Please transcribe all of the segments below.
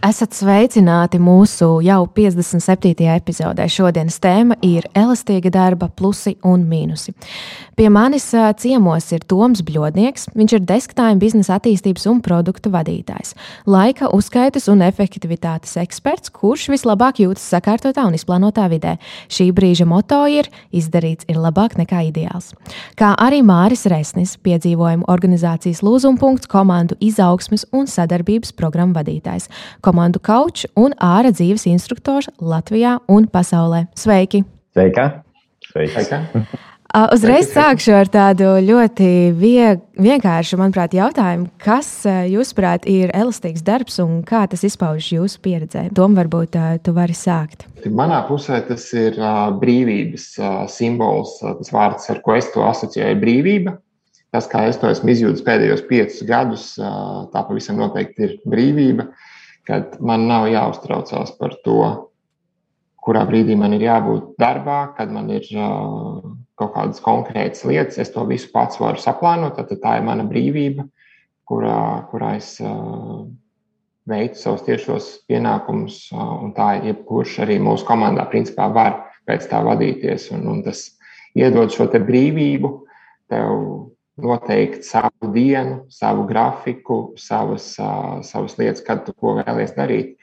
Esat sveicināti mūsu jau 57. epizodē. Šodienas tēma ir elastīga darba plusi un mīnusi. Pie manis ciemos ir Toms Bļodnieks. Viņš ir desktime biznesa attīstības un produktu vadītājs, laika uzskaitas un efektivitātes eksperts, kurš vislabāk jūtas sakārtotā un izplānotā vidē. Šī brīža moto ir izdarīts ir labāk nekā ideāls. Kā arī Māris Resnis, piedzīvojumu organizācijas lūzumpunkts, komandu izaugsmes un sadarbības programmu vadītājs komandu kaučs un ārā dzīves instruktors Latvijā un pasaulē. Sveiki! Sveika! Sveika. Sveika. Uzreiz sākšu ar tādu ļoti vieg, vienkāršu, manuprāt, jautājumu. Kas, jūsuprāt, ir elastīgs darbs un kā tas izpaužas jūsu pieredzē? Tom, varbūt tu vari sākt. Manā pusē tas ir brīvības simbols, tas vārds, ar ko es to asociēju, ir brīvība. Tas, kā es to esmu izjūtis pēdējos piecus gadus, tā pavisam noteikti ir brīvība. Uh, kad man nav jāuztraucās par to, kurā brīdī man ir jābūt darbā, kad man ir uh, kaut kādas konkrētas lietas. Es to visu pats varu saplānot, tad tā ir mana brīvība, kurā, kurā es uh, veicu savus tiešos pienākumus. Uh, tā ir jebkurš arī mūsu komandā, principā, var pēc tā vadīties. Un, un tas iedod šo brīvību tev noteikt savu dienu, savu grafiku, savas, savas lietas, kad tu ko vēlies darīt.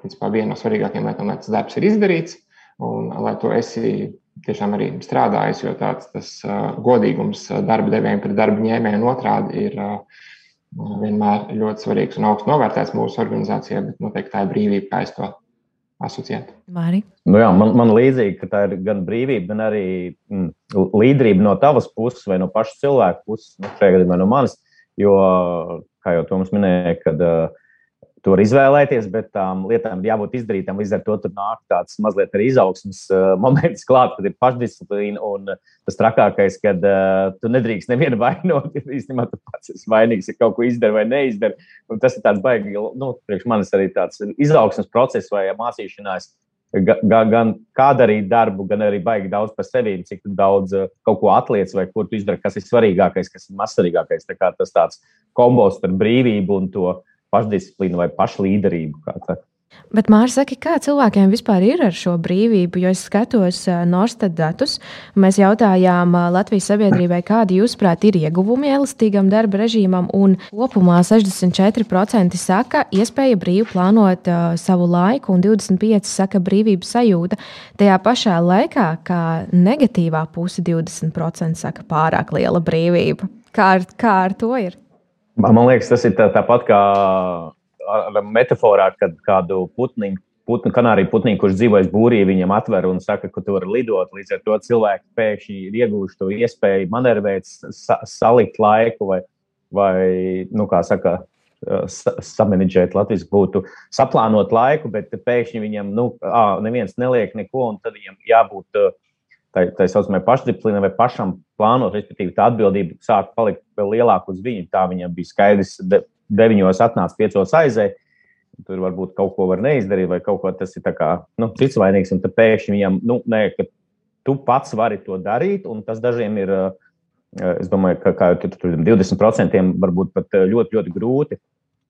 Principā viena no svarīgākajām lietām, lai tas darbs ir izdarīts, un lai to esi tiešām arī strādājis, jo tāds tas godīgums darba devējiem pret darba ņēmējiem otrādi ir vienmēr ļoti svarīgs un augsts novērtēts mūsu organizācijā, bet noteikti tā ir brīvība, kā es to asociēt. Mari? Nu jā, man, man līdzīgi, ka tā ir gan brīvība, gan arī mm, līderība no tavas puses vai no paša cilvēka puses, nu, šajā gadījumā no manis. Jo, kā jau Toms minēja, kad uh, to var izvēlēties, bet tām lietām ir jābūt izdarītām. Līdz ar to tur nāk tāds mazliet arī izaugsmas moments klāt, kad ir pašdisciplīna. Un tas trakākais, kad uh, tu nedrīkst nevienu vainot, īstenībā tu pats esi vainīgs, ja kaut ko izdari vai neizdari. Un tas ir tāds baigi, nu, priekš manis arī tāds izaugsmas process vai mācīšanās. Gan, gan kā darīt darbu, gan arī baigi daudz par sevi, cik daudz kaut ko atliec, vai kur tu izdari, kas ir svarīgākais, kas ir mazsvarīgākais. Tā tas tāds kombos starp brīvību un to uh, pašdisciplīnu vai pašlīderību. Bet, Mārcis, saka, kā cilvēkiem vispār ir ar šo brīvību? Jo es skatos Norstat datus, mēs jautājām Latvijas sabiedrībai, kādi, jūsuprāt, ir ieguvumi elastīgam darba režīmam, un kopumā 64% saka, iespēja brīvi plānot uh, savu laiku, un 25% saka, brīvības sajūta. Tajā pašā laikā, kā negatīvā puse, 20% saka, pārāk liela brīvība. Kā ar, kā ar to ir? Man liekas, tas ir tā, tāpat kā metaforā, kad kādu putniņu, putnu, kanāriju putniņu, kurš dzīvojas būrī, viņam atver un saka, ka tu vari lidot. Līdz ar to cilvēki pēkšņi ir ieguvuši to iespēju manevrēt, sa salikt laiku vai, vai nu, kā saka, samanģēt Latvijas būtu saplānot laiku, bet pēkšņi viņam, nu, ā, neviens neliek neko, un tad viņam jābūt uh, tā, tā saucamā pašdisciplīna vai pašam plānot, respektīvi, tā atbildība sāk palikt vēl lielāka uz viņu. Tā viņam bija skaidrs, de, deviņos atnāca, piecos aizēja. Tur varbūt kaut ko var neizdarīt, vai kaut ko tas ir kā, nu, cits vainīgs. Tad pēkšņi viņam, nu, nē, ka tu pats vari to darīt, un tas dažiem ir, es domāju, ka kā, tur 20% varbūt pat ļoti, ļoti grūti.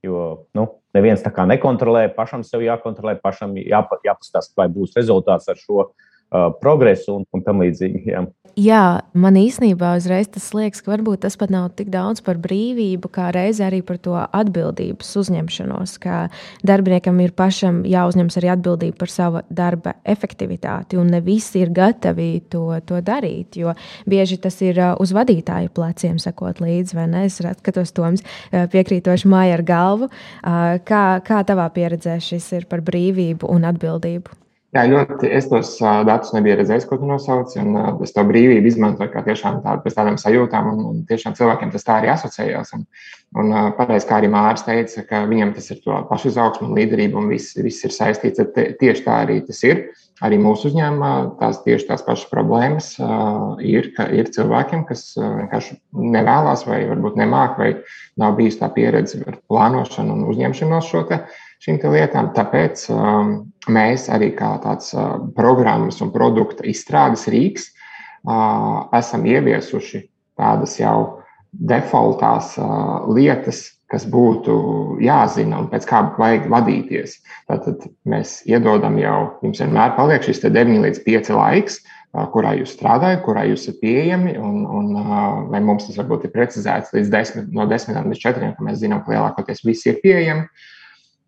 Jo nu, neviens tā kā nekontrolē, pašam sev jākontrolē, pašam jāpa, jāpastāsta, vai būs rezultāts ar šo uh, progresu un, un tam līdzīgi. Jā. jā, man īstenībā uzreiz tas liekas, ka varbūt tas pat nav tik daudz par brīvību, kā reizē arī par to atbildības uzņemšanos. Ka darbiniekam ir pašam jāuzņemas arī atbildība par sava darba efektivitāti, un ne visi ir gatavi to, to darīt. Jo bieži tas ir uz vadītāju pleciem, sakot līdzi, vai ne? Es skatos, Toms, piekrītoši māja ar galvu. Kā, kā tavā pieredzē šis ir par brīvību un atbildību? Jā, ļoti. Es tos uh, datus nebiju redzējis, ko tu nosauc. Un, uh, es to brīvību izmantoju kā tiešām tādu, pēc tādām sajūtām, un, un tiešām cilvēkiem tas tā arī asociējās. Un, un uh, pareizi, kā arī Mārcis teica, ka viņam tas ir to pašu izaugsmu un līderību, un viss, viss ir saistīts. Te, tieši tā arī tas ir. Arī mūsu uzņēmumā tās tieši tās pašas problēmas uh, ir, ka ir cilvēkiem, kas uh, vienkārši nevēlas vai varbūt nemāk, vai nav bijusi tā pieredze ar plānošanu un uzņemšanos šo te šīm lietām. Tāpēc um, mēs arī kā tāds uh, programmas un produkta izstrādes rīks uh, esam ieviesuši tādas jau defaultās uh, lietas, kas būtu jāzina un pēc kā vajag vadīties. Tātad mēs iedodam jau, jums vienmēr paliek šis 9 līdz 5 laiks, kurā jūs strādājat, kurā jūs esat pieejami, un, un vai mums tas varbūt ir precizēts līdz 10, no 10 līdz 4, ka mēs zinām, ka lielākoties visi ir pieejami.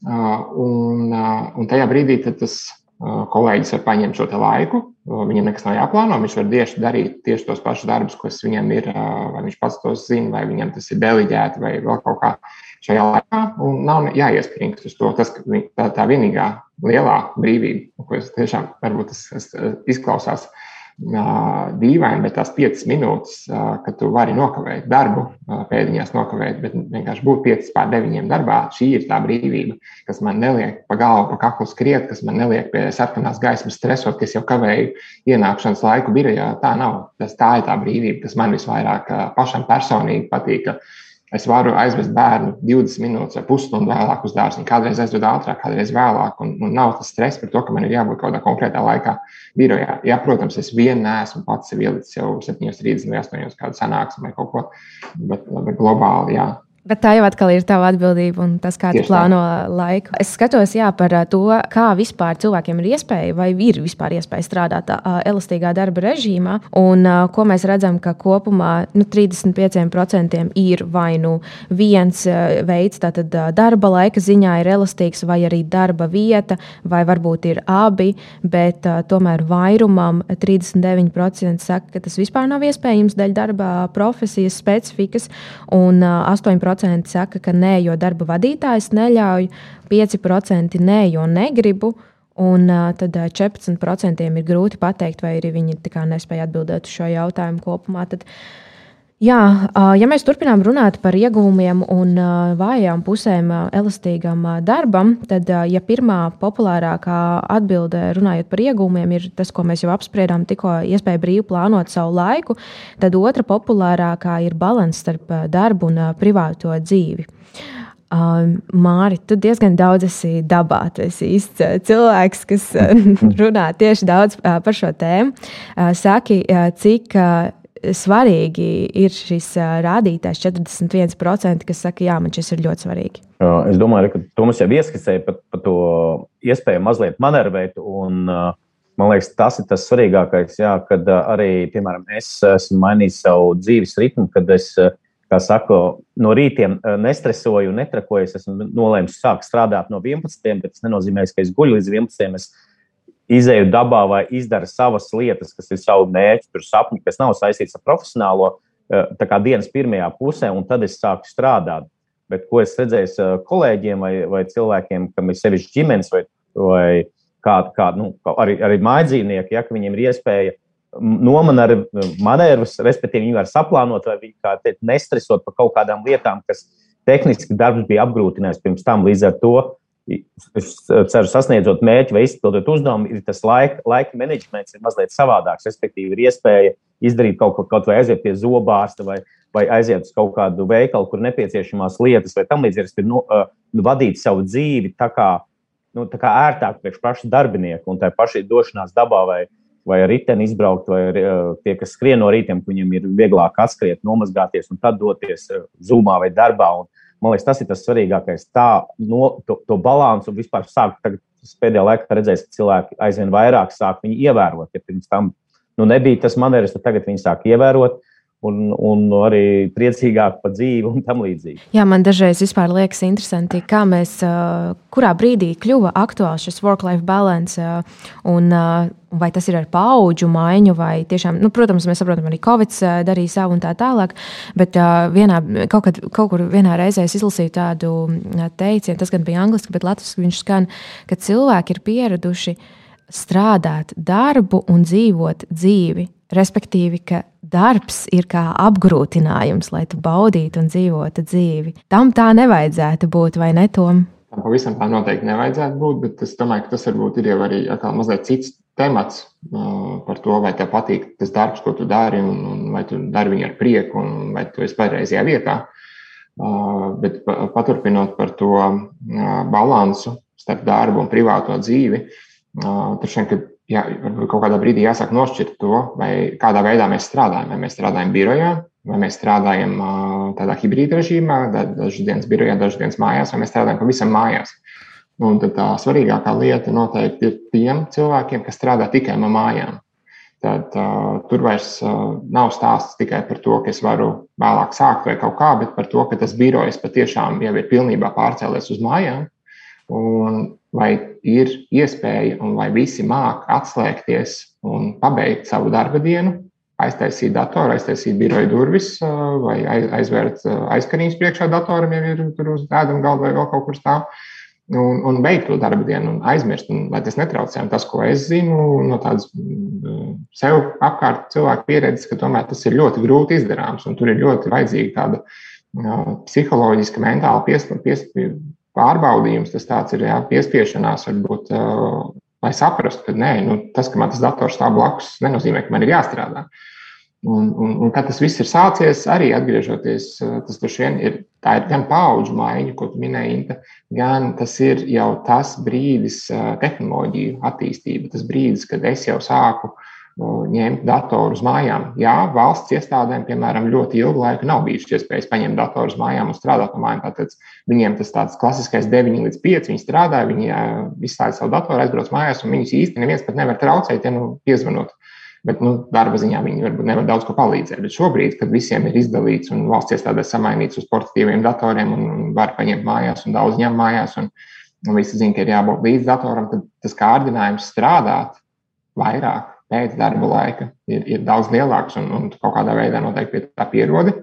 Un, un tajā brīdī tas kolēģis var paņemt šo laiku, viņam nekas nav jāplāno, viņš var tieši darīt tieši tos pašus darbus, kas viņam ir, vai viņš pats tos zina, vai viņam tas ir deliģēti, vai vēl kaut kā šajā laikā, un nav jāiespringst uz to. Tas tā, tā vienīgā lielā brīvība, ko es tiešām varbūt tas, tas izklausās dīvaini, bet tās piecas minūtes, kad tu vari nokavēt darbu, pēdiņās nokavēt, bet vienkārši būt 5 pār 9 darbā, šī ir tā brīvība, kas man neliek pa galvu, pa kaklu skriet, kas man neliek pie sarkanās gaismas stresot, kas jau kavēju ienākšanas laiku birojā. Tā nav. Tas, tā ir tā brīvība, kas man visvairāk pašam personīgi patīk. Es varu aizvest bērnu 20 minūtes vai pusstundu vēlāk uz dārziņu. Kādreiz aizvedu ātrāk, kādreiz vēlāk. Un, un nav tas stress par to, ka man ir jābūt kaut kādā konkrētā laikā birojā. Jā, protams, es vien neesmu pats sev ielicis jau 7.30 vai 8.00 kādu sanāksmu vai kaut ko, bet, bet globāli, jā, Bet tā jau atkal ir tava atbildība un tas, kā tu plāno laiku. Es skatos jā, par to, kā vispār cilvēkiem ir iespēja vai ir vispār iespēja strādāt uh, elastīgā darba režīmā. Un uh, ko mēs redzam, ka kopumā nu, 35% ir vai nu viens uh, veids, tātad uh, darba laika ziņā ir elastīgs, vai arī darba vieta, vai varbūt ir abi, bet uh, tomēr vairumam 39% saka, ka tas vispār nav iespējams dēļ darba profesijas specifikas un uh, 8% 5% saka, ka nē, jo darba vadītājs neļauj, 5% nē, jo negribu. Un tad 14% ir grūti pateikt, vai arī viņi nespēja atbildēt uz šo jautājumu kopumā. Tad, Jā, ja mēs turpinām runāt par ieguvumiem un vājām pusēm elastīgam darbam, tad, ja pirmā populārākā atbilde runājot par ieguvumiem ir tas, ko mēs jau apspriedām, tikko iespēja brīvi plānot savu laiku, tad otra populārākā ir līdzsvars starp darbu un privāto dzīvi. Māri, tu diezgan daudz esi dabā. Tu esi īsts cilvēks, kas runā tieši daudz par šo tēmu. Saki, cik svarīgi ir šis rādītājs 41%, kas saka, jā, man šis ir ļoti svarīgi. Es domāju, ka Tomas jau ieskicēja par, par to iespēju mazliet manervēt. Un, man liekas, tas ir tas svarīgākais, jā, kad arī, piemēram, es esmu mainījis savu dzīves ritmu, kad es, saku, no rītiem nestresoju un netrakoju. Es esmu nolēmis sākt strādāt no 11, bet tas nenozīmē, ka es guļu līdz 11. Es izēju dabā vai izdara savas lietas, kas ir savu mērķu, sapņu, kas nav saistīts ar profesionālo, kā dienas pirmajā pusē, un tad es sāku strādāt. Bet ko es redzēju kolēģiem vai, vai cilvēkiem, kam ir sevišķi ģimenes vai, vai kāda, kā, nu, arī, arī mājdzīvnieki, ja viņiem ir iespēja nomanēt manevrus, respektīvi, viņi var saplānot vai viņi kā teikt, nestresot par kaut kādām lietām, kas tehniski darbs bija apgrūtinājis pirms tam. Līdz ar to es ceru, sasniedzot mērķi vai izpildot uzdevumu, ir tas laika, laika menedžments ir mazliet savādāks. Respektīvi, ir iespēja izdarīt kaut ko, kaut vai aiziet pie zobārsta vai, vai aiziet uz kaut kādu veikalu, kur nepieciešamās lietas vai tam līdzīgi, ir nu, uh, vadīt savu dzīvi tā kā, nu, tā kā ērtāk priekš paša darbinieka un tā paša došanās dabā vai, vai ar riteni izbraukt, vai ar, uh, tie, kas skrien no rītiem, viņiem ir vieglāk atskriet, nomazgāties un tad doties uh, zūmā vai darbā. Un, Man liekas, tas ir tas svarīgākais. Tā no, to, to balansu vispār sāk. Pēdējā laikā redzēs, ka cilvēki aizvien vairāk sāk viņu ievērot. Ja pirms tam nu, nebija tas maneris, tad tagad viņi sāk ievērot un, un arī priecīgāk par dzīvi un tam līdzīgi. Jā, man dažreiz liekas interesanti, kā mēs, kurā brīdī kļuva aktuāls šis work-life balance un vai tas ir ar paudžu maiņu, vai tiešām, nu, protams, mēs saprotam, arī Covid darīja savu un tā tālāk. Bet uh, vienā, kaut, kad, kaut kur vienā reizē es izlasīju tādu teicienu, tas gan bija angliski, bet latviešu viņš skan, ka cilvēki ir pieraduši strādāt darbu un dzīvot dzīvi. Respektīvi, ka darbs ir kā apgrūtinājums, lai tu baudītu un dzīvotu dzīvi. Tam tā nevajadzētu būt, vai ne, Tom? Tam pavisam tā noteikti nevajadzētu būt, bet es domāju, ka tas varbūt ir jau arī mazliet cits temats uh, par to, vai tev patīk tas darbs, ko tu dari, un, un vai tu dari viņu ar prieku, un vai tu esi pareizajā vietā. Uh, bet paturpinot par to uh, balansu starp darbu un privāto dzīvi, tad šeit, kad jā, kaut kādā brīdī jāsāk nošķirt to, vai kādā veidā mēs strādājam. Vai mēs strādājam birojā, vai mēs strādājam tādā hibrīda režīmā, dažas dienas birojā, dažas dienas mājās, vai mēs strādājam pavisam mājās. Un tā svarīgākā lieta noteikti ir tiem cilvēkiem, kas strādā tikai no mājām. Tad uh, tur vairs uh, nav stāsts tikai par to, ka es varu vēlāk sākt vai kaut kā, bet par to, ka tas birojs patiešām jau ir pilnībā pārcēlies uz mājām. Un vai ir iespēja un vai visi māk atslēgties un pabeigt savu darba dienu, aiztaisīt datoru, aiztaisīt biroja durvis vai aizvērt aizkarības priekšā datoram, ja ir tur uz ēdama galda vai vēl kaut kur stāv. Un, un beigt to darba dienu, un aizmirst, un, lai tas netraucē. Un tas, ko es zinu no tādas sev apkārt cilvēku pieredzes, ka tomēr tas ir ļoti grūti izdarāms, un tur ir ļoti vajadzīga tāda uh, psiholoģiska, mentāla pies, pies, pārbaudījums, tas tāds ir jā, piespiešanās, varbūt, lai saprastu, ka nē, nu, tas, ka man tas dators stāv blakus, nenozīmē, ka man ir jāstrādā. Un, un, un kad tas viss ir sācies, arī atgriežoties, tas droši vien ir, ir gan paudžu maiņa, ko tu minēji, Inta, gan tas ir jau tas brīdis, tehnoloģiju attīstība, tas brīdis, kad es jau sāku uh, ņemt datoru uz mājām. Jā, valsts iestādēm, piemēram, ļoti ilgu laiku nav bijušas iespējas paņemt datoru uz mājām un strādāt no mājām. Tātad viņiem tas tāds klasiskais 9 līdz 5. Viņi strādā, viņi izslēdz savu datoru, aizbrauc mājās, un viņus īsti neviens pat nevar traucēt, ja nu piezvanot. Bet nu, darba ziņā viņi varbūt nevar daudz ko palīdzēt. Bet šobrīd, kad visiem ir izdalīts un valsts iestādēs samainīts uz portatīviem datoriem un, un var paņemt mājās un daudz ņem mājās, un, un visi zina, ka ir jābūt līdz datoram, tad tas kārdinājums strādāt vairāk pēc darba laika ir, ir daudz lielāks un, un kaut kādā veidā noteikti pie tā pierodi.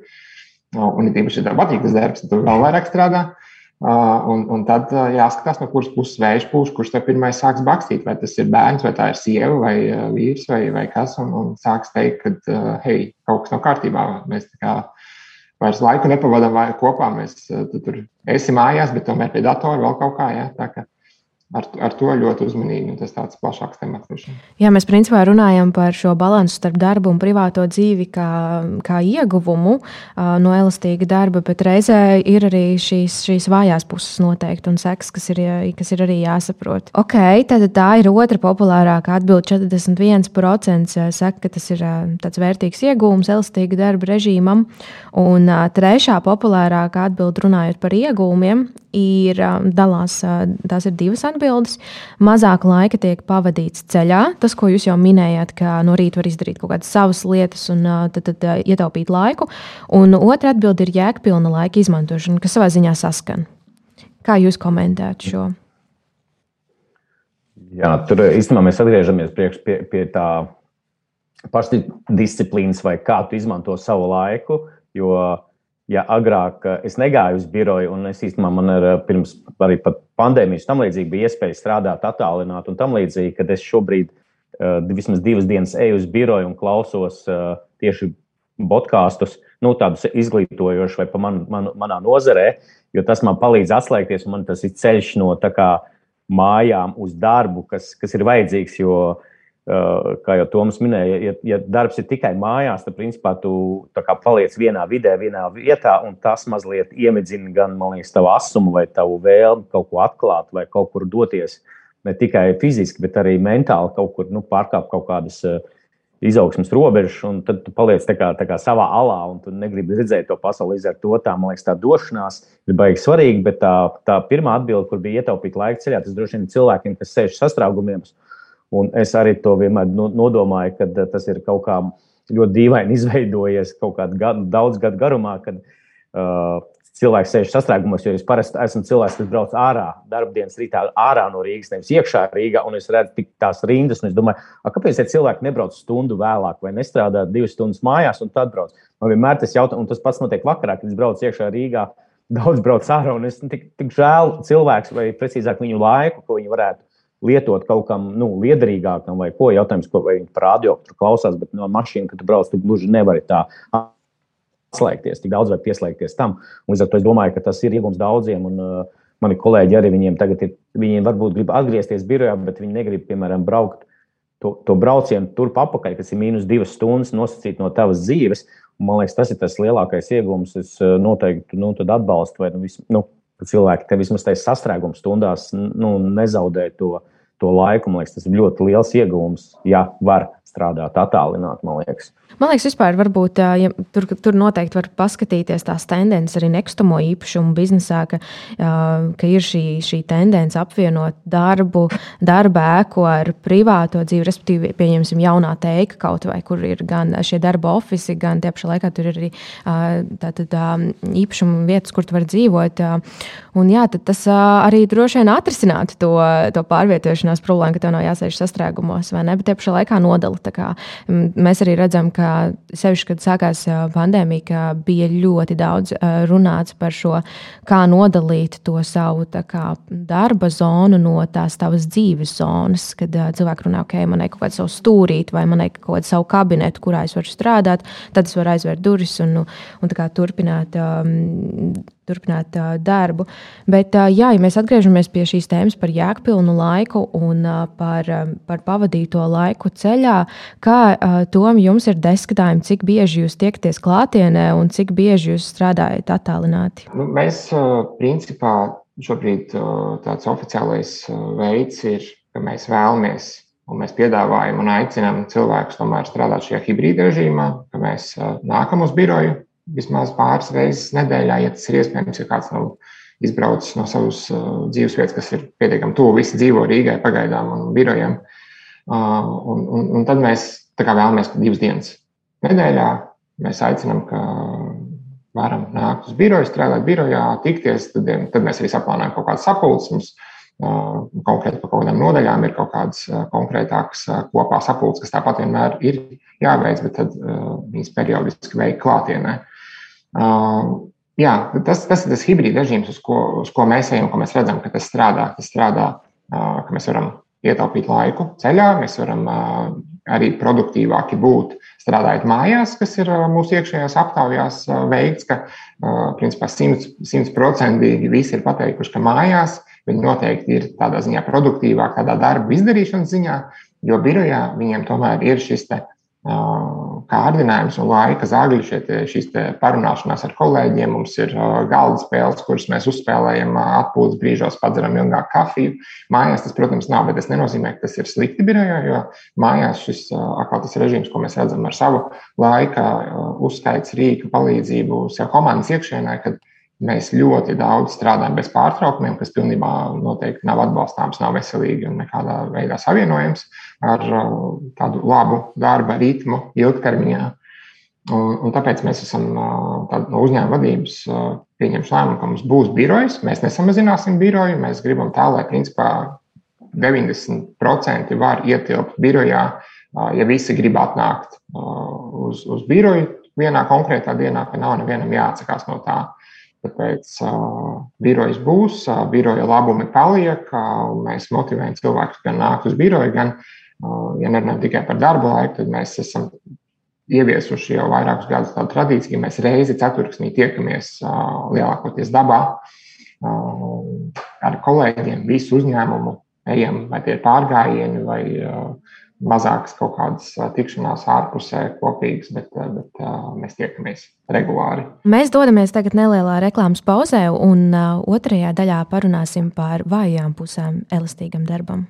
Un, ja tīpaši, ja tev patīk tas darbs, tad tu vēl vairāk strādā. Un, un tad jāskatās, no kuras puses vējš pūš, kurš tev pirmais sāks bakstīt. Vai tas ir bērns, vai tā ir sieva, vai vīrs, vai, vai kas. Un, un sāks teikt, ka, hei, kaut kas nav kārtībā. Mēs tā kā vairs laiku nepavadām kopā. Mēs tur esi mājās, bet tomēr pie datora vēl kaut kā. Ja? Ar, ar to ļoti uzmanīgi. Tas tāds plašāks temats. Jā, mēs principā runājam par šo balansu starp darbu un privāto dzīvi kā, kā ieguvumu no elastīga darba, bet reizē ir arī šīs, šīs vājās puses noteikti un seks, kas ir, kas ir arī jāsaprot. Ok, tad tā ir otra populārākā atbilde. 41% saka, ka tas ir tāds vērtīgs iegūms elastīga darba režīmam, un trešā populārākā atbilde runājot par iegūmiem ir dalās, tās ir divas atbildes atbildes. Mazāk laika tiek pavadīts ceļā. Tas, ko jūs jau minējāt, ka no rīta var izdarīt kaut kādas savas lietas un tad, tad ietaupīt laiku. Un otra atbilde ir jēgpilna laika izmantošana, kas savā ziņā saskan. Kā jūs komentējat šo? Jā, tur īstenībā mēs atgriežamies pie, pie tā pašdisciplīnas, vai kā tu izmanto savu laiku. Jo ja agrāk eh, es negāju uz biroju, un es īstenībā man ir eh, pirms arī pandēmijas tam līdzīgi bija iespēja strādāt attālināti un tam līdzīgi, kad es šobrīd uh, vismaz divas dienas eju uz biroju un klausos tieši podkāstus, nu, tādus izglītojošus vai pa man, man, manā nozarē, jo tas man palīdz atslēgties, un man tas ir ceļš no kā, mājām uz darbu, kas, kas ir vajadzīgs, jo Eh, kā jau Toms minēja, ja, ja darbs ir tikai mājās, tad principā tu paliec vienā vidē, vienā vietā, un tas mazliet iemidzina gan liekas, tavu asumu vai tavu vēlmi kaut ko atklāt vai kaut kur doties. Ne tikai fiziski, bet arī mentāli kaut kur nu, pārkāpt kaut kādas uh, izaugsmas robežas, un tad tu paliec tā kā, tā kā savā alā, un tu negribi redzēt to pasauli. Līdz ar to tā, man liekas, tā došanās ir baigi svarīga, bet tā, tā pirmā atbilde, kur bija ietaupīt laika ceļā, tas droši vien cilvēkiem, kas sēž sastraugumiem. Un es arī to vienmēr nodomāju, ka eh, tas ir kaut kā ļoti dīvaini izveidojies kaut kādā gadu, daudz gadu garumā, kad uh, cilvēks sēž sastrēgumos. Jo es parasti esmu cilvēks, kas brauc ārā, darbdienas rītā ārā no Rīgas, nevis iekšā Rīgā, un es redzu tās rindas. Es domāju, kāpēc ja cilvēki nebrauc stundu vēlāk vai nestrādā divas stundas mājās un tad brauc. Man vienmēr tas jautājums, un tas pats notiek vakarā, kad es braucu iekšā Rīgā. Daudz brauc ārā, un es tik, tik žēl cilvēks, vai precīzāk viņu laiku, ko viņi varētu lietot kaut kam nu, liederīgākam, vai ko jautājums, ko viņi par radio tur klausās, bet no mašīnas, kad tu brauc, tu gluži nevari tā atslēgties, tik daudz var pieslēgties tam. Un līdz ar to es domāju, ka tas ir iegums daudziem. Un, uh, mani kolēģi arī viņiem tagad ir, viņiem varbūt grib atgriezties birojā, bet viņi negrib, piemēram, braukt to, to braucienu turp apakaļ, kas ir mīnus divas stundas nosacīt no tavas dzīves. Un, man liekas, tas ir tas lielākais iegūms. Es uh, noteikti nu, atbalstu, vai nu, vis, nu, cilvēki te vismaz tajā sastrēguma stundās nu, nezaudē to, to laiku. Man liekas, tas ir ļoti liels iegūms, ja var strādāt attālināti, man liekas. Man liekas, vispār varbūt, ja tur, tur noteikti var paskatīties tās tendences arī nekustamo īpašumu biznesā, ka, ka ir šī, šī tendence apvienot darbu, darba ēku ar privāto dzīvi, respektīvi, pieņemsim, jaunā teika kaut vai, kur ir gan šie darba ofici, gan tie pašā laikā tur ir arī tātad, īpašumu vietas, kur tu vari dzīvot. Un jā, tas arī droši vien atrisinātu to, to pārvietošanās problēmu, ka tev nav jāsēž sastrēgumos, vai ne? Bet tie pašā laikā nodala. Mēs arī redzam, ka sevišķi, kad sākās pandēmija, bija ļoti daudz runāts par šo, kā nodalīt to savu kā, darba zonu no tās tavas dzīves zonas. Kad cilvēki runā, ok, man ir kaut kāda savu stūrīti vai man ir kaut kāda savu kabinetu, kurā es varu strādāt, tad es varu aizvērt durvis un, un turpināt. Um, turpināt uh, darbu. Bet, uh, jā, ja mēs atgriežamies pie šīs tēmas par jēgpilnu laiku un uh, par, uh, par pavadīto laiku ceļā, kā uh, Tom jums ir deskatājumi, cik bieži jūs tiekties klātienē un cik bieži jūs strādājat attālināti? Nu, mēs, uh, principā, šobrīd uh, tāds oficiālais uh, veids ir, ka mēs vēlamies Un mēs piedāvājam un aicinām cilvēkus tomēr strādāt šajā hibrīda režīmā, ka mēs nākam uz biroju, vismaz pāris reizes nedēļā, ja tas ir iespējams, ja kāds nav izbraucis no savas uh, dzīvesvietas, kas ir pietiekami tuvu. Visi dzīvo Rīgai pagaidām un birojiem. Uh, un, un, un tad mēs vēlamies divas dienas nedēļā. Mēs aicinām, ka varam nākt uz biroju, strādāt birojā, tikties. Tad, tad mēs arī saplānojam kaut kādas sapulces. Uh, konkrēti par kaut kādām nodaļām ir kaut kādas konkrētākas kopā sapulces, kas tāpat vienmēr ir jāveic, bet tad viņas periodiski veik klātienē. Uh, jā, tas, tas ir tas hibrīd režīms, uz ko, uz ko mēs ejam, ko mēs redzam, ka tas strādā. Tas strādā, uh, ka mēs varam ietaupīt laiku ceļā, mēs varam uh, arī produktīvāki būt strādājot mājās, kas ir mūsu iekšējās aptaujās veikts, ka principā simtprocentīgi visi ir pateikuši, ka mājās viņi noteikti ir tādā ziņā produktīvāki, tādā darba izdarīšanas ziņā, jo birojā viņiem tomēr ir šis te kārdinājums un laika zagļi, šīs parunāšanās ar kolēģiem. Mums ir galda spēles, kuras mēs uzspēlējam atpūtas brīžos, padzeram ilgāk kafiju. Mājās tas, protams, nav, bet tas nenozīmē, ka tas ir slikti birojā, jo mājās šis tas režīms, ko mēs redzam ar savu laika uzskaits, rīku palīdzību sev komandas iekšienē, kad Mēs ļoti daudz strādājam bez pārtraukumiem, kas pilnībā noteikti nav atbalstāms, nav veselīgi un nekādā veidā savienojams ar uh, tādu labu darba ritmu ilgtermiņā. Un, un tāpēc mēs esam uh, no uzņēmuma vadības uh, pieņemši lēmumu, ka mums būs birojas. Mēs nesamazināsim biroju. Mēs gribam tā, lai principā 90% var ietilpt birojā, ja visi grib atnākt uz, uz biroju vienā konkrētā dienā, ka nav nevienam jāatsakās no tā. Tāpēc uh, birojas būs, uh, biroja labumi paliek, uh, un mēs motivējam cilvēkus gan nākt uz biroju, gan, ja nerunājam tikai par darba laiku, tad mēs esam ieviesuši jau vairākus gadus tādu tradīciju, ka mēs reizi ceturksnī tiekamies uh, lielākoties dabā uh, ar kolēģiem, visu uzņēmumu, ejam, vai tie ir pārgājieni vai uh, mazākas kaut kādas tikšanās ārpusē kopīgas, bet, bet mēs tiekamies regulāri. Mēs dodamies tagad nelielā reklāmas pauzē, un otrajā daļā parunāsim par vājām pusēm elastīgam darbam.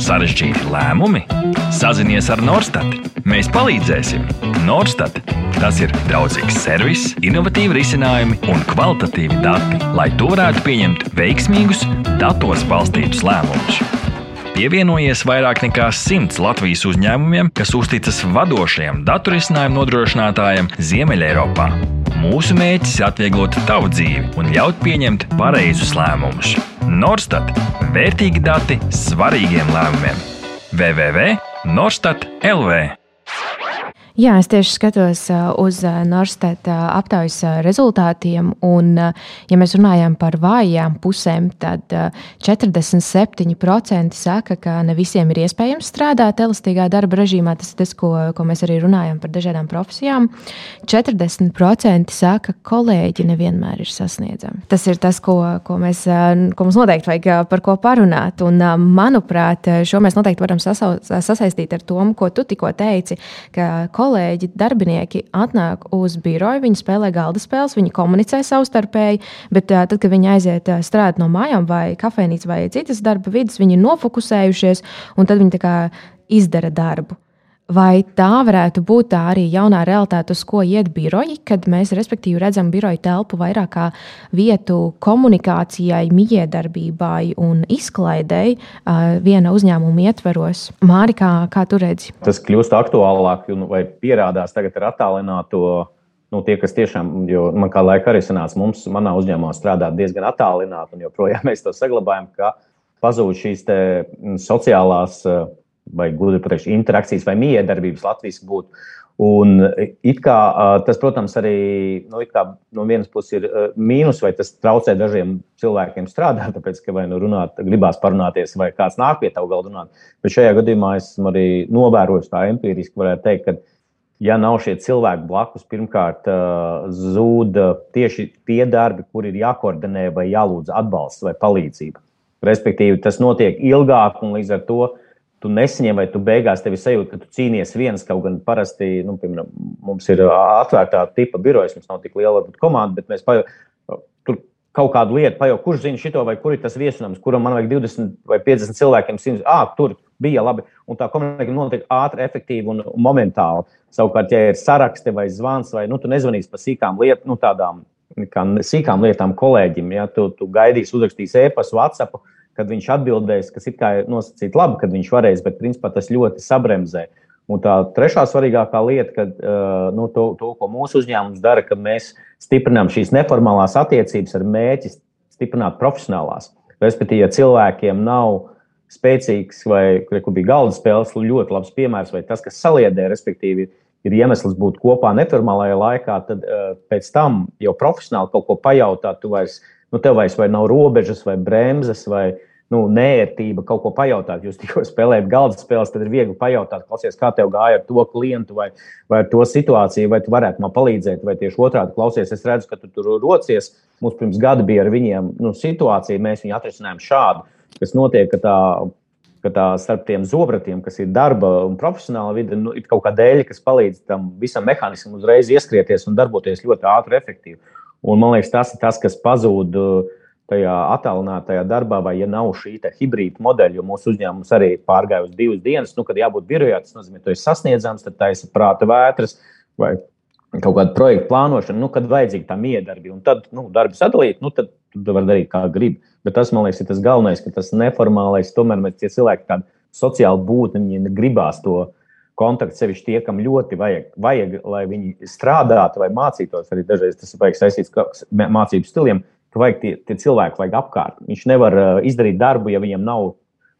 sarežģīti lēmumi. Sazinies ar Norstat. Mēs palīdzēsim. Norstat tas ir draudzīgs servis, innovatīvi risinājumi un kvalitatīvi dati, lai tu varētu pieņemt veiksmīgus, datos balstītus lēmumus. Pievienojies vairāk nekā simts Latvijas uzņēmumiem, kas uzticas vadošajam datorisinājumu nodrošinātājam Ziemeļeiropā. Mūsu mērķis ir atvieglot tavu dzīvi un ļaut pieņemt pareizus lēmumus. Norstat - vērtīgi dati svarīgiem lēmumiem. www.norstat LV Jā, es tieši skatos uz Norstēta aptaujas rezultātiem. Un, ja mēs runājam par vājām pusēm, tad 47% saka, ka ne visiem ir iespējams strādāt elastīgā darba režīmā. Tas ir tas, ko, ko mēs arī runājam par dažādām profesijām. 40% saka, ka kolēģi nevienmēr ir sasniedzami. Tas ir tas, ko, ko, mēs, ko mums noteikti vajag par ko parunāt. Un, manuprāt, šo mēs noteikti varam sasaistīt ar to, ko tu tikko teici kolēģi, darbinieki atnāk uz biroju, viņi spēlē galda spēles, viņi komunicē savstarpēji, bet tad, kad viņi aiziet strādāt no mājām vai kafejnīcā vai citas darba vidas, viņi ir nofokusējušies un tad viņi izdara darbu. Vai tā varētu būt tā arī jaunā realitāte, uz ko iet biroji, kad mēs respektīvi redzam biroju telpu vairāk kā vietu komunikācijai, miedarbībai un izklaidēji viena uzņēmuma ietveros? Māri, kā, kā tu redzi? Tas kļūst aktuālāk vai pierādās tagad ar attālināto. Nu, tie, kas tiešām, jo man kā laika arī sanāca, mums, manā uzņēmumā strādāt diezgan attālināti, un joprojām mēs to saglabājam, ka pazūd šīs sociālās uh, vai gluži pateikt, interakcijas vai miedarbības Latvijas būtu. Un it kā tas, protams, arī nu, kā, no vienas puses ir mīnus, vai tas traucē dažiem cilvēkiem strādāt, tāpēc, ka vai nu runāt, gribās parunāties, vai kāds nāk pie tavu galda runāt. Bet šajā gadījumā esmu arī novērojis tā empiriski, varētu teikt, ka, ja nav šie cilvēki blakus, pirmkārt, zūd tieši tie darbi, kur ir jākoordinē vai jālūdz atbalsts vai palīdzība. Respektīvi, tas notiek ilgāk un līdz ar to tu nesaņem, vai tu beigās tevi sajūti, ka tu cīnies viens. Kaut gan parasti nu, piemēram, mums ir atvērtā tipa birojas, mums nav tik liela varbūt, komanda, bet mēs pajau, tur kaut kādu lietu pajau, kurš zina šito, vai kur ir tas viesunams, kuram man vajag 20 vai 50 cilvēkiem. Simts, ah, tur bija labi. Un tā komunikācija notiek ātri, efektīvi un momentāli. Savukārt, ja ir saraksti vai zvans, vai nu, tu nezvanīsi par sīkām lietām, nu, tādām kā sīkām lietām kolēģim, ja tu, tu gaidīsi, uzrakstīs e-pastu, WhatsApp kad viņš atbildēs, kas it kā ir nosacīts labi, kad viņš varēs, bet principā tas ļoti sabremzē. Un tā trešā svarīgākā lieta, kad, nu, to, to, ko mūsu uzņēmums dara, ka mēs stiprinām šīs neformālās attiecības ar mērķi stiprināt profesionālās. Respektīvi, ja cilvēkiem nav spēcīgs vai kur bija galda spēles, ļoti labs piemērs, vai tas, kas saliedē, respektīvi, ir iemesls būt kopā neformālajā laikā, tad uh, pēc tam jau profesionāli kaut ko pajautāt, tu vairs, nu, tev vairs vai nav robežas vai bremzes vai uh, nu, nērtība kaut ko pajautāt. Jūs tikko spēlējat galda spēles, tad ir viegli pajautāt, klausies, kā tev gāja ar to klientu vai, vai ar to situāciju, vai tu varētu man palīdzēt, vai tieši otrādi klausies. Es redzu, ka tu tur rocies. Mums pirms gada bija ar viņiem nu, situācija, mēs viņu atrisinājām šādu, kas notiek, ka tā. Ka tā starp tiem zobratiem, kas ir darba un profesionāla vide, nu, ir kaut kāda dēļa, kas palīdz tam visam mehānismam uzreiz ieskrieties un darboties ļoti ātri, efektīvi. Un, man liekas, tas ir tas, kas pazūd uh, tajā attālinātajā darbā, vai ja nav šī hibrīda modeļa, jo mūsu uzņēmums arī pārgāja uz divas dienas, nu, kad jābūt birojā, tas nozīmē, ka tu esi sasniedzams, tad taisa prāta vētras vai kaut kāda projekta plānošana, nu, kad vajadzīga tā miedarbi. Un tad, nu, darbi sadalīt, nu, tad tu vari darīt kā gribi. Bet tas, man liekas, ir tas galvenais, ka tas neformālais, tomēr mēs tie cilvēki tādi sociāli būtni, viņi gribās to kontaktu sevišķi tie, kam ļoti vajag, vajag, lai viņi strādātu vai mācītos. Arī dažreiz tas ir saistīts ar mācību stiliem ka vajag tie, tie cilvēki vajag apkārt. Viņš nevar uh, izdarīt darbu, ja viņam nav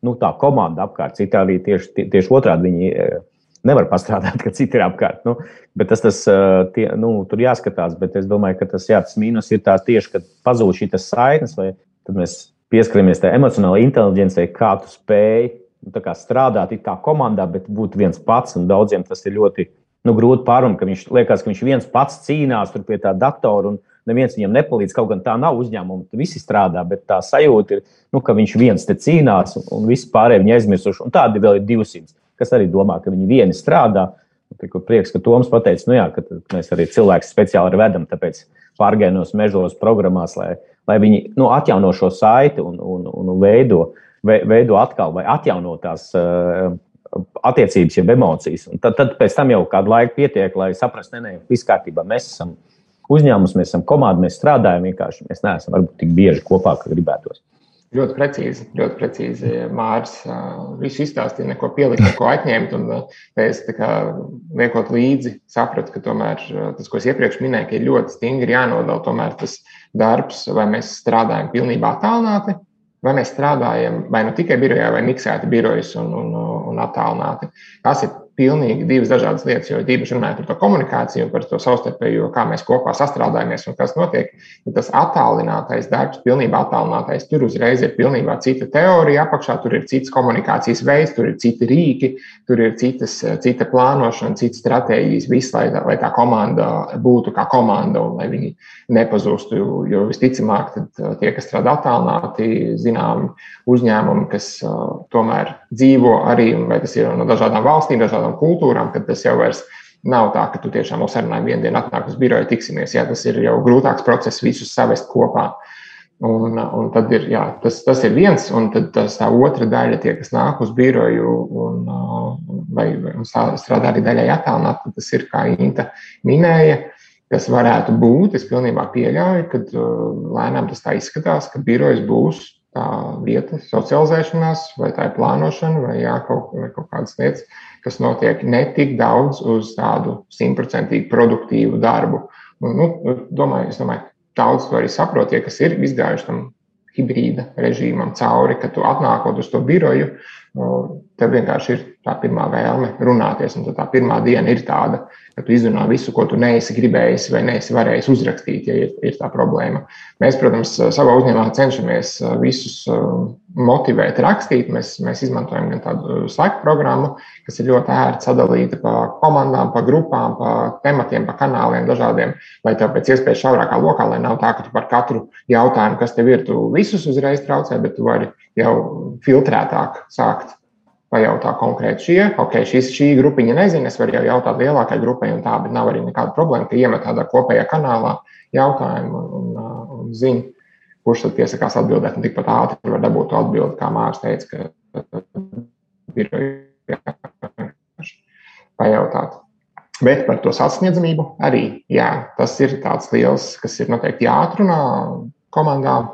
nu, tā komanda apkārt. Citādi tieši, tie, tieši otrādi viņi uh, nevar pastrādāt, ka citi ir apkārt. Nu, tas, tas uh, tie, nu, tur jāskatās. Bet es domāju, ka tas, jā, tas mīnus ir tās tieši, kad pazūd šī saiknes, vai tad mēs pieskaramies tai emocionālajai inteligencei, kā tu spēj nu, strādāt kā komandā, bet būt viens pats. Daudziem tas ir ļoti nu, grūti pārunāt, ka viņš liekas, ka viņš viens pats cīnās pie tā datora. Un, neviens viņam nepalīdz. Kaut gan tā nav uzņēmuma, visi strādā, bet tā sajūta ir, nu, ka viņš viens te cīnās un, un visi pārējie viņa aizmirsuši. Un tādi vēl ir 200, kas arī domā, ka viņi vieni strādā. Tikko prieks, ka Toms pateica, nu jā, ka mēs arī cilvēkus speciāli vedam, tāpēc pārgājienos mežos, programmās, lai, lai viņi nu, atjauno šo saiti un, un, un veido, veido atkal vai atjauno tās uh, attiecības, jeb emocijas. Un tad, tad pēc tam jau kādu laiku pietiek, lai saprastu, ka nē, viss kārtībā, mēs esam uzņēmums, mēs esam komanda, mēs strādājam vienkārši. Mēs neesam varbūt tik bieži kopā, kā gribētos. Ļoti precīzi, ļoti precīzi. Mārs visu izstāstīja, neko pielikt, neko atņemt. Un es kā, liekot līdzi, sapratu, ka tomēr tas, ko es iepriekš minēju, ir ļoti stingri jānodala tomēr tas darbs, vai mēs strādājam pilnībā attālināti, vai mēs strādājam vai nu tikai birojā, vai miksēti birojas un, un, un attālināti. Tas ir pilnīgi divas dažādas lietas, jo īpaši runājot par to komunikāciju un par to savstarpējo, kā mēs kopā sastrādājamies un kas notiek. Tas attālinātais darbs, pilnībā attālinātais, tur uzreiz ir pilnībā cita teorija apakšā, tur ir cits komunikācijas veids, tur ir citi rīki, tur ir citas, cita plānošana, citas stratēģijas, viss, lai, lai tā komanda būtu kā komanda un lai viņi nepazustu. Jo visticamāk, tie, kas strādā attālināti, zinām, uzņēmumi, kas uh, tomēr dzīvo arī, vai tas ir no dažādām valstīm, dažādām kultūrām, tad tas jau vairs nav tā, ka tu tiešām uz sarunām vienu dienu atnāk uz biroju, tiksimies. Jā, tas ir jau grūtāks process visus savest kopā. Un, un tad ir, jā, tas, tas ir viens, un tad tas, tā otra daļa, tie, kas nāk uz biroju un, vai, vai strādā arī daļai attālināt, tas ir, kā Inta minēja, kas varētu būt. Es pilnībā pieļauju, ka lēnām tas tā izskatās, ka birojas būs tā vieta socializēšanās, vai tā ir plānošana, vai, jā, kaut, vai kaut kādas lietas, kas notiek ne tik daudz uz tādu simtprocentīgi produktīvu darbu. Un, nu, domāju, es domāju, daudz to arī saprot, tie, kas ir izgājuši tam hibrīda režīmam cauri, ka tu atnākot uz to biroju, tev vienkārši ir tā pirmā vēlme runāties, un tā pirmā diena ir tāda, ka tu izrunā visu, ko tu neesi gribējis vai neesi varējis uzrakstīt, ja ir, ir tā problēma. Mēs, protams, savā uzņēmumā cenšamies uh, visus uh, motivēt, rakstīt. Mēs, mēs izmantojam gan tādu Slack programmu, kas ir ļoti ērti sadalīta pa komandām, pa grupām, pa tematiem, pa kanāliem dažādiem, lai tev pēc iespējas šaurākā lokā, lai nav tā, ka tu par katru jautājumu, kas tev ir, tu visus uzreiz traucē, bet tu vari jau filtrētāk sākt pajautā konkrēti šie, ok, šis, šī grupiņa nezina, es varu jau jautāt lielākai grupai un tā, bet nav arī nekāda problēma, ka iemet tādā kopējā kanālā jautājumu un, un, un zina, kurš tad piesakās atbildēt, un tikpat ātri var dabūt to atbildi, kā Mārs teica, ka ir pajautāt. Bet par to sasniedzamību arī, jā, tas ir tāds liels, kas ir noteikti jāatrunā komandām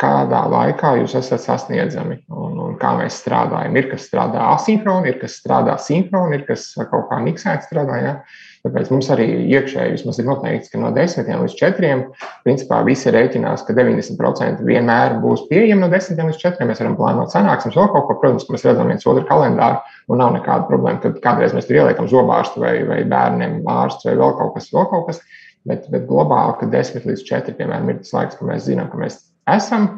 kādā laikā jūs esat sasniedzami un, un kā mēs strādājam. Ir kas strādā asinhroni, ir kas strādā sinhroni, ir kas kaut kā miksēti strādā. Ja? Tāpēc mums arī iekšēji vismaz ir noteikts, ka no 10 līdz 4. principā visi rēķinās, ka 90% vienmēr būs pieejami no 10 līdz 4. Mēs varam plānot sanāksmes vēl kaut ko, protams, ka mēs redzam viens otru kalendāru un nav nekāda problēma, kad kādreiz mēs tur ieliekam zobārstu vai, vai bērniem ārstu vai vēl kaut kas, vēl kaut kas. Bet, bet globāli, ka 10 līdz 4 piemēram, ir tas laiks, kad mēs zinām, ka mēs esam.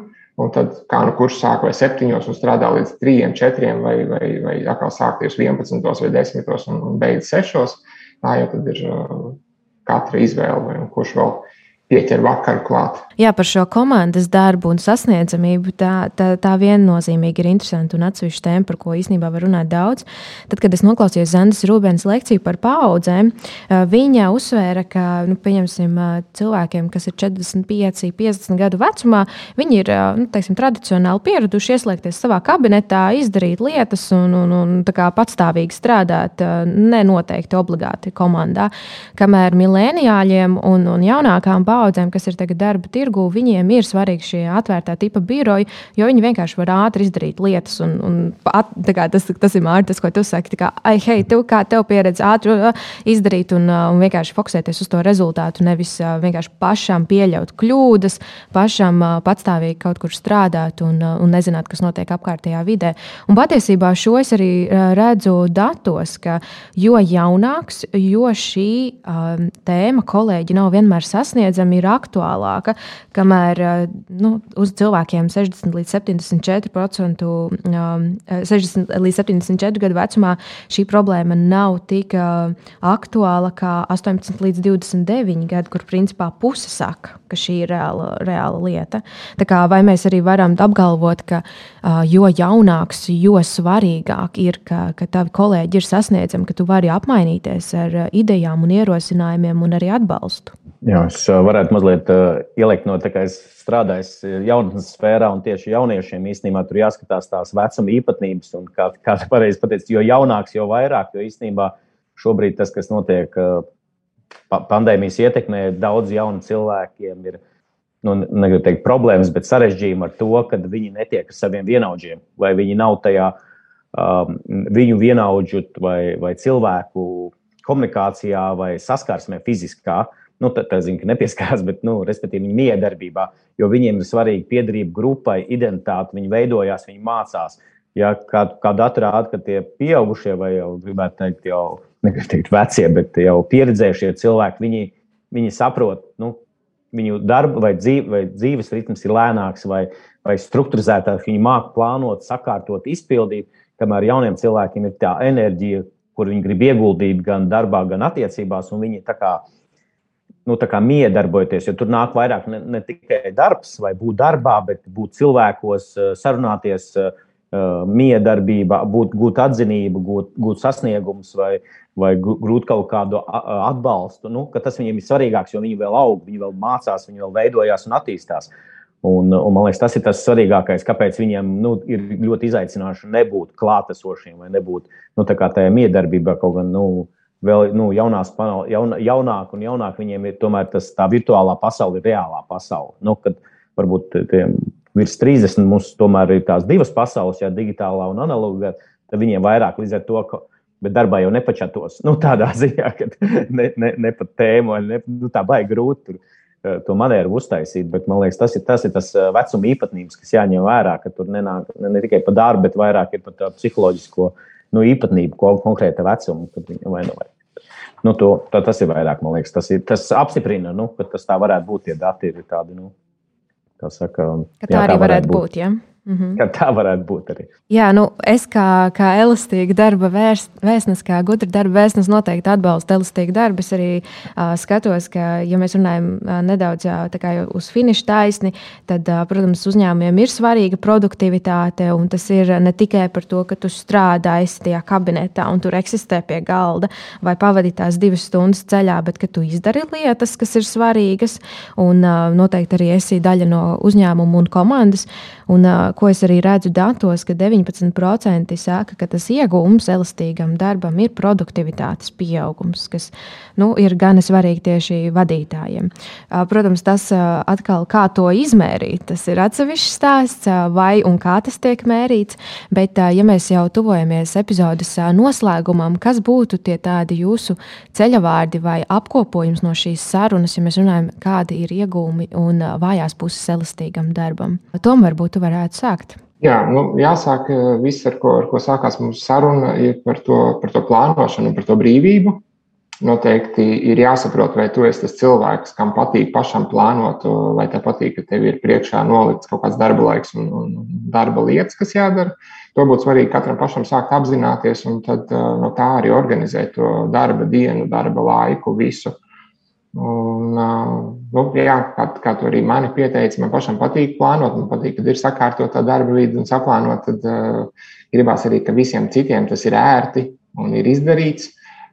Un tad, kā nu kurš sāk vai septiņos un strādā līdz trījiem, četriem, vai, vai, vai atkal sākties 11 vai 10 un, un beidz sešos, tā jau tad ir uh, katra izvēle, vai kurš vēl pieķer vakaru klāt. Jā, par šo komandas darbu un sasniedzamību tā, tā, tā viennozīmīgi ir interesanta un atsevišķa tēma, par ko īstenībā var runāt daudz. Tad, kad es noklausījos Zandas Rūbens lekciju par paudzēm, viņa uzsvēra, ka nu, cilvēkiem, kas ir 45, 50 gadu vecumā, viņi ir nu, teiksim, tradicionāli pieraduši ieslēgties savā kabinetā, izdarīt lietas un, un, un patstāvīgi strādāt, nenoteikti obligāti komandā. Kamēr milēniāļiem un, un jaunākām paudzēm paudzēm, kas ir tagad darba tirgu, viņiem ir svarīgi šie atvērtā tipa biroji, jo viņi vienkārši var ātri izdarīt lietas. Un, un at, kā, tas, tas ir Mārcis, ko tu saki. Kā, ai, hei, tu kā tev pieredze ātri uh, izdarīt un, uh, un vienkārši fokusēties uz to rezultātu, nevis uh, vienkārši pašam pieļaut kļūdas, pašam patstāvīgi kaut kur strādāt un, un nezināt, kas notiek apkārtējā vidē. Un patiesībā šo es arī redzu datos, ka jo jaunāks, jo šī um, tēma kolēģi nav vienmēr sasniedzama ir aktuālāka, kamēr eh, nu, uz cilvēkiem 60 līdz 74%, um, 60 līdz 74 gadu vecumā šī problēma nav tik uh, aktuāla kā 18 līdz 29 gadu, kur principā puse saka, ka šī ir reāla, reāla lieta. Tā kā, vai mēs arī varam apgalvot, ka jo jaunāks, jo svarīgāk ir, ka, ka tavi kolēģi ir sasniedzami, ka tu vari apmainīties ar idejām un ierosinājumiem un arī atbalstu? Jā, es varētu mazliet uh, ielikt no tā, ka es strādāju jaunatnes sfērā, un tieši jauniešiem īstenībā tur jāskatās tās vecuma īpatnības. Un, kā kā pareizi pateikt, jo jaunāks, jo vairāk, jo īstenībā šobrīd tas, kas notiek uh, pandēmijas ietekmē, daudz jaunu cilvēkiem ir nu, negribu teikt problēmas, bet sarežģījumi ar to, ka viņi netiek ar saviem vienaudžiem, vai viņi nav tajā um, viņu vienaudžu vai, vai cilvēku komunikācijā vai saskarsmē fiziskā. Nu, tad, tad zinu, ka nepieskārās, bet, nu, respektīvi, viņa miedarbībā, jo viņiem ir svarīga piedarība grupai, identitāte, viņi veidojās, viņi mācās. Ja kādu kā atrāda, ka tie pieaugušie, vai jau gribētu teikt, jau negribu teikt vecie, bet jau pieredzējušie cilvēki, viņi, viņi saprot, nu, viņu darba vai, dzīve, vai dzīves ritms ir lēnāks vai, vai struktūrizētāks, viņi māca plānot, sakārtot, izpildīt, kamēr jauniem cilvēkiem ir tā enerģija, kur viņi grib ieguldīt gan darbā, gan attiecībās, viņi tā kā, nu, miedarbojoties, jo tur nāk vairāk ne, ne tikai darbs vai būt darbā, bet būt cilvēkos, sarunāties, miedarbībā, būt, gūt atzinību, gūt, gūt sasniegumus vai, vai gūt kaut kādu atbalstu. Nu, tas viņiem ir svarīgāks, jo viņi vēl aug, viņi vēl mācās, viņi vēl veidojās un attīstās. Un, un man liekas, tas ir tas svarīgākais, kāpēc viņiem nu, ir ļoti izaicinoši nebūt klātesošiem vai nebūt nu, tajā miedarbībā kaut gan. Nu, Vēl nu, jaunās, jaun, jaunāk un jaunāk viņiem ir tomēr tas, tā virtuālā pasaule, ir reālā pasaule. Nu, kad varbūt tiem virs 30 mums tomēr ir tās divas pasaules, ja digitālā un analogā, tad viņiem vairāk līdz ar to, bet darbā jau nepačatos. Nu, tādā ziņā, ka ne, ne, ne pat tēmu, ne, nu, tā baigi grūti tur to manēru uztaisīt. Bet man liekas, tas ir tas, ir tas vecuma īpatnības, kas jāņem vērā, ka tur nenāk ne, ne tikai par darbu, bet vairāk ir par psiholoģisko nu, īpatnību, ko konkrēta vecuma, kad viņa vai nu. Nu, to, tā, tas ir vairāk, man liekas, tas, ir, tas apstiprina, nu, ka tas tā varētu būt. Tie dati ir tādi, nu, kā saka, ka tā jā, arī varētu būt. būt ja? Mm -hmm. Ka tā varētu būt arī. Jā, nu, es kā, kā elastīga darba vēst, vēstnes, kā gudra darba vēstnes, noteikti atbalstu elastīgu darbu. Es arī uh, skatos, ka, ja mēs runājam uh, nedaudz uh, kā, uz finiša taisni, tad, uh, protams, uzņēmumiem ir svarīga produktivitāte. Un tas ir ne tikai par to, ka tu strādā tajā kabinetā un tur eksistē pie galda vai pavadi tās divas stundas ceļā, bet ka tu izdari lietas, kas ir svarīgas. Un uh, noteikti arī esi daļa no uzņēmuma un komandas. Un, uh, ko es arī redzu datos, ka 19% saka, ka tas iegūms elastīgam darbam ir produktivitātes pieaugums, kas nu, ir gan svarīgi tieši vadītājiem. Protams, tas atkal kā to izmērīt, tas ir atsevišķs stāsts, vai un kā tas tiek mērīts. Bet, ja mēs jau tuvojamies epizodes noslēgumam, kas būtu tie tādi jūsu ceļavārdi vai apkopojums no šīs sarunas, ja mēs runājam, kādi ir iegūmi un vājās puses elastīgam darbam? Tomēr varbūt varētu sākt. Jā, nu, jāsāk viss, ar ko, ar ko sākās mūsu saruna, ir par to, par to plānošanu, par to brīvību. Noteikti ir jāsaprot, vai tu esi tas cilvēks, kam patīk pašam plānot, vai tev patīk, ka tev ir priekšā nolikts kaut kāds darba laiks un, un darba lietas, kas jādara. To būtu svarīgi katram pašam sākt apzināties un tad no tā arī organizēt to darba dienu, darba laiku, visu. Un, nu, jā, kā, kā to arī mani pieteica, man pašam patīk plānot, man patīk, kad ir sakārtota darba vidi un saplānot. Tad uh, gribās arī, ka visiem citiem tas ir ērti un ir izdarīts.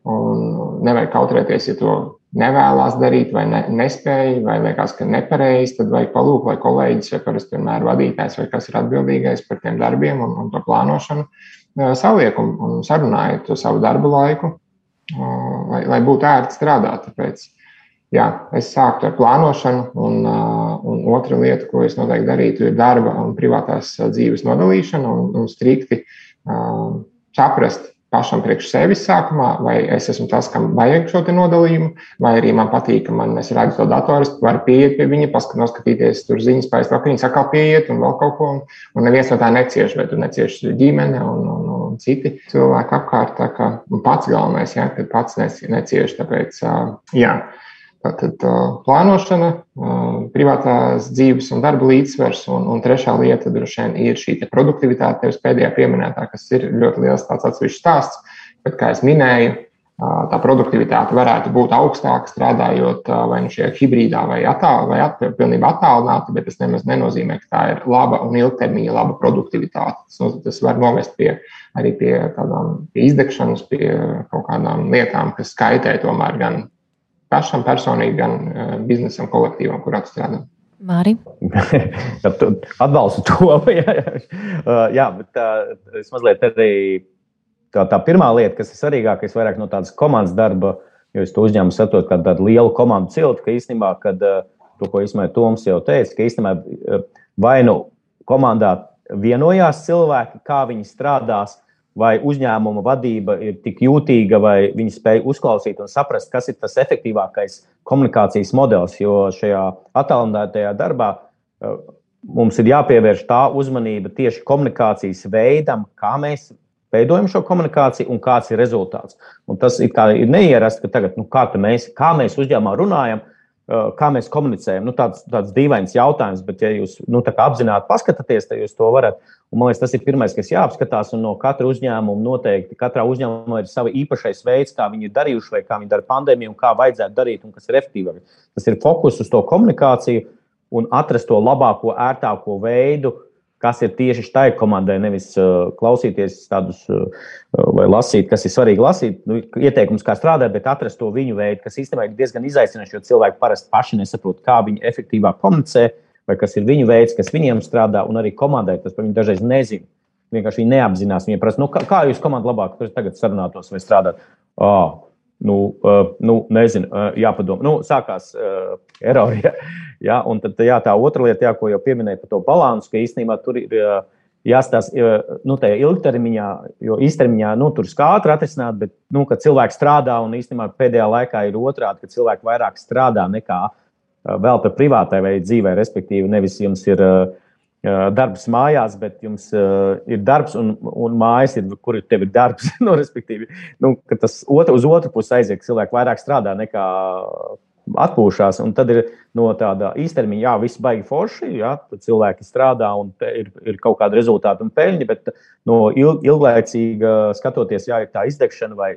Un nevajag kautrēties, ja to nevēlas darīt, vai ne, nespēja, vai liekas, ka nepareizi. Tad vajag palūkt, lai kolēģis, vai parasti vienmēr vadītājs, vai kas ir atbildīgais par tiem darbiem un, un to plānošanu, uh, saliek un, un sarunājiet to savu darbu laiku, uh, lai, lai būtu ērti strādāt. Tāpēc jā, es sāktu ar plānošanu, un, un otra lieta, ko es noteikti darītu, ir darba un privātās dzīves nodalīšana un, un strikti uh, saprast pašam priekš sevis sākumā, vai es esmu tas, kam vajag šo nodalījumu, vai arī man patīk, ka man es redzu to datoru, es varu pieiet pie viņa, paskat, noskatīties tur ziņas, pēc viņi atkal pieiet un vēl kaut ko, un, un neviens no tā necieš, vai tu necieš ģimene un, un, un citi cilvēki apkārt, tā kā pats galvenais, jā, kad pats necieš, tāpēc, jā. Tātad plānošana, privātās dzīves un darba līdzsvars, un, un trešā lieta droši vien ir šī produktivitāte, tevis pēdējā pieminētā, kas ir ļoti liels tāds atsevišķs stāsts. Bet, kā jau minēju, tā produktivitāte varētu būt augstāka strādājot vai nu šajā hibrīdā, vai, attāl, vai at, pilnībā attālināti, bet tas nemaz nenozīmē, ka tā ir laba un ilgtermiņa laba produktivitāte. Tas, tas var novest pie, arī pie tādām pie izdegšanas, pie kaut kādām lietām, kas kaitē tomēr gan pašam personīgi, gan uh, biznesam, kolektīvam, kurā strādā. Māri. Atbalstu to. jā, jā. Uh, bet uh, es mazliet arī tā, tā pirmā lieta, kas ir svarīgākā, ir vairāk no tādas komandas darba, jo es to uzņēmumu saprotu kā tādu lielu komandu ciltu, ka īstenībā, kad uh, to, ko īstenībā Toms jau teica, ka īstenībā vai nu komandā vienojās cilvēki, kā viņi strādās, vai uzņēmuma vadība ir tik jūtīga, vai viņi spēj uzklausīt un saprast, kas ir tas efektīvākais komunikācijas modelis. Jo šajā attēlinātajā darbā eh, mums ir jāpievērš tā uzmanība tieši komunikācijas veidam, kā mēs veidojam šo komunikāciju un kāds ir rezultāts. Un tas ir, ir neierasts, ka tagad, nu, kā, mēs, kā mēs uzņēmumā runājam, kā mēs komunicējam. Nu, tāds, tāds dīvains jautājums, bet, ja jūs nu, apzināti paskatāties, tad jūs to varat. Un, man liekas, tas ir pirmais, kas jāapskatās. No katra uzņēmuma noteikti katrā uzņēmumā ir sava īpašais veids, kā viņi ir darījuši, vai kā viņi dara pandēmiju, un kā vajadzētu darīt, un kas ir efektīvāk. Tas ir fokus uz to komunikāciju un atrast to labāko, ērtāko veidu, kas ir tieši šai komandai, nevis uh, klausīties tādus uh, vai lasīt, kas ir svarīgi lasīt, nu, ieteikums, kā strādāt, bet atrast to viņu veidu, kas īstenībā ir diezgan izaicinoši, jo cilvēki parasti paši nesaprot, kā viņi efektīvāk komunicē, vai kas ir viņu veids, kas viņiem strādā, un arī komandai tas par viņu dažreiz nezina. Vienkārši viņi neapzinās. Viņi prasa, nu, kā, kā jūs komanda labāk tagad sarunātos vai strādāt? Oh, Nu, uh, nu, nezinu, uh, jāpadomā. Nu, sākās uh, erori. Ja, ja, un tad jā, tā otra lieta, jā, ko jau pieminēja par to balansu, ka īstenībā tur ir uh, jāstāsta uh, nu, tajā ilgtermiņā, jo īstermiņā nu, tur skātri atrisināt, bet nu, cilvēks strādā un īstenībā pēdējā laikā ir otrādi, ka cilvēki vairāk strādā nekā vēl par privātai vai dzīvē, respektīvi, nevis jums ir. Uh, darbs mājās, bet jums uh, ir darbs un, un mājas, ir, kur tev ir darbs. nu, respektīvi, nu, tas otru, uz otru pusi aiziet, cilvēki vairāk strādā nekā atpūšās. Tad ir no tāda īstermiņa, jā, viss baigi forši, jā, cilvēki strādā un ir, ir kaut kāda rezultāta un peļņa, bet no ilg, ilglaicīga skatoties, jā, ir tā izdegšana vai,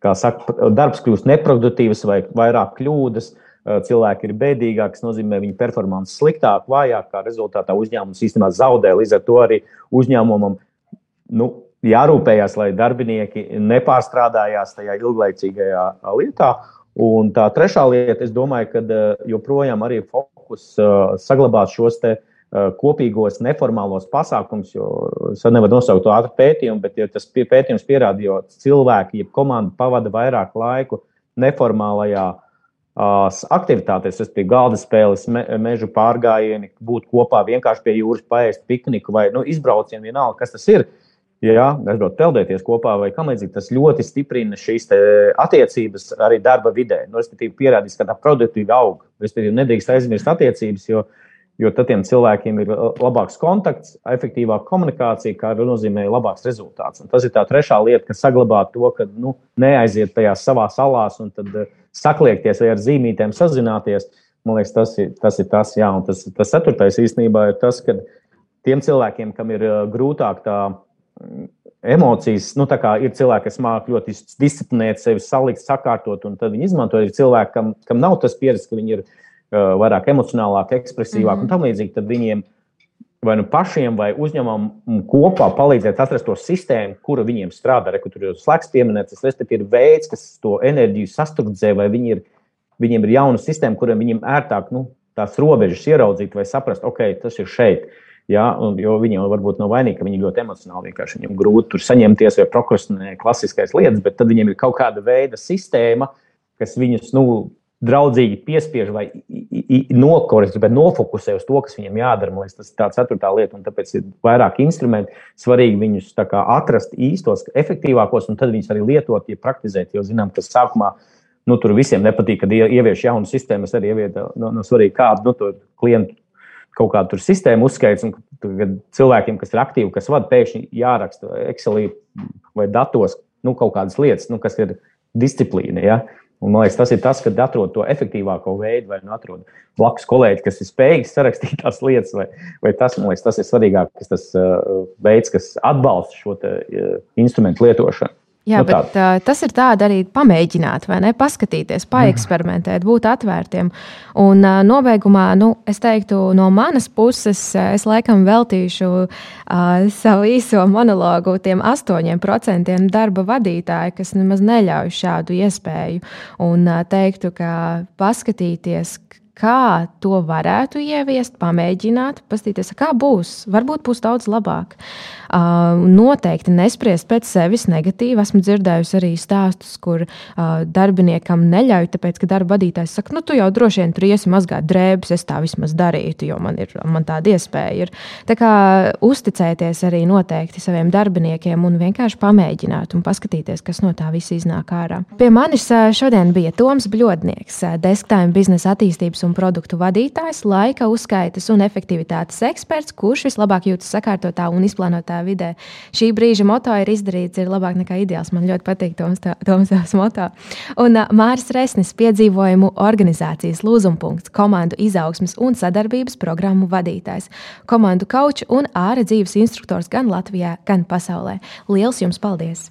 kā saka, darbs kļūst neproduktīvs vai vairāk kļūdas. Uh, cilvēki ir bēdīgāki, tas nozīmē, viņu performance sliktāk, vājāk, kā rezultātā uzņēmums īstenībā zaudē. Līdz ar to arī uzņēmumam nu, jārūpējas, lai darbinieki nepārstrādājās tajā ilglaicīgajā lietā. Un tā trešā lieta, es domāju, ka joprojām arī fokus saglabāt šos kopīgos neformālos pasākumus, jo es nevaru nosaukt to ātru pētījumu, bet ja tas pētījums pierāda, jo cilvēki, ja komanda pavada vairāk laiku neformālajā uh, aktivitātes, bija galda spēles, me, meža pārgājieni, būt kopā vienkārši pie jūras, paēst pikniku vai nu, izbraucienu, vienalga, kas tas ir. Jā, aizbraukt, peldēties kopā vai kam līdzīgi. Tas ļoti stiprina šīs attiecības arī darba vidē. Nu, respektīvi, pierādījis, ka tā produktīvi aug. Respektīvi, nedrīkst aizmirst attiecības, jo jo tad tiem cilvēkiem ir labāks kontakts, efektīvāka komunikācija, kā arī nozīmē labāks rezultāts. Un tas ir tā trešā lieta, kas saglabā to, ka nu, neaiziet tajā savā salās un tad uh, sakliekties vai ar zīmītēm sazināties. Man liekas, tas ir tas, ir tas jā, un tas, tas ceturtais īstenībā ir tas, ka tiem cilvēkiem, kam ir uh, grūtāk tā mm, emocijas, nu, ir cilvēki, kas māca ļoti disciplinēt sevi, salikt, sakārtot, un tad viņi izmanto. Ir cilvēki, kam, kam nav tas pieredze, ka viņi ir vairāk emocionālāk, ekspresīvāk mm -hmm. un tam līdzīgi, tad viņiem vai nu pašiem vai uzņēmumam kopā palīdzēt atrast to sistēmu, kura viņiem strādā. Re, tur jau slēgts pieminēts, tas ir veids, kas to enerģiju sastrukturē, vai viņi ir, viņiem ir jauna sistēma, kuriem viņiem ērtāk nu, tās robežas ieraudzīt vai saprast, ok, tas ir šeit. Ja, jo viņiem varbūt nav vainīgi, ka viņi ļoti emocionāli vienkārši viņiem grūti tur saņemties vai prokrastinē klasiskais lietas, bet tad viņiem ir kaut kāda veida sistēma, kas viņus nu, draudzīgi piespiež vai nokoreģē, bet nofokusē uz to, kas viņam jādara. Man liekas, tas ir tā ceturtā lieta, un tāpēc ir vairāk instrumenti. Svarīgi viņus kā, atrast īstos, efektīvākos, un tad viņus arī lietot, ja praktizēt. Jo zinām, ka sākumā nu, tur visiem nepatīk, kad ievieš jaunu sistēmu. Es arī ievietu no, no svarīgi kādu nu, klientu. Kaut kādu sistēmu uzskaits, un kad cilvēkiem, kas ir aktīvi, kas vada, pēkšņi jāraksta Excelī vai datos nu, kaut kādas lietas, nu, kas ir disciplīna. Ja? Un, man liekas, tas ir tas, kad atrod to efektīvāko veidu, vai nu atrod blakus kolēģi, kas ir spējīgs sarakstīt tās lietas, vai, vai tas, man liekas, tas ir svarīgākais, tas uh, veids, kas atbalsta šo te, uh, instrumentu lietošanu. Jā, nu, bet uh, tas ir tāds arī pamēģināt, vai ne? Paskatīties, paeksperimentēt, būt atvērtiem. Un uh, nobeigumā, nu, es teiktu, no manas puses, es laikam veltīšu uh, savu īso monologu tiem astoņiem procentiem darba vadītāji, kas nemaz neļauj šādu iespēju. Un uh, teiktu, ka paskatīties, kā to varētu ieviest, pamēģināt, paskatīties, kā būs. Varbūt būs daudz labāk. Uh, noteikti nespriest pēc sevis negatīvi. Esmu dzirdējusi arī stāstus, kur uh, darbiniekam neļauj, tāpēc, ka darba vadītājs saka, nu, tu jau droši vien tur iesi mazgāt drēbes, es tā vismaz darītu, jo man, ir, man tāda iespēja ir. Tā kā uzticēties arī noteikti saviem darbiniekiem un vienkārši pamēģināt un paskatīties, kas no tā viss iznāk ārā. Pie manis šodien bija Toms Bļodnieks, desktop biznesa attīstības un produktu vadītājs, laika uzskaitas un efektivitātes eksperts, kurš vislabāk jūtas sakārtotā un izplānotā vidē. Šī brīža moto ir izdarīts, ir labāk nekā ideāls. Man ļoti patīk Toms, tās moto. Un uh, Māris Resnis piedzīvojumu organizācijas lūzumpunkts, komandu izaugsmas un sadarbības programmu vadītājs, komandu kauču un ārā dzīves instruktors gan Latvijā, gan pasaulē. Lielas jums paldies!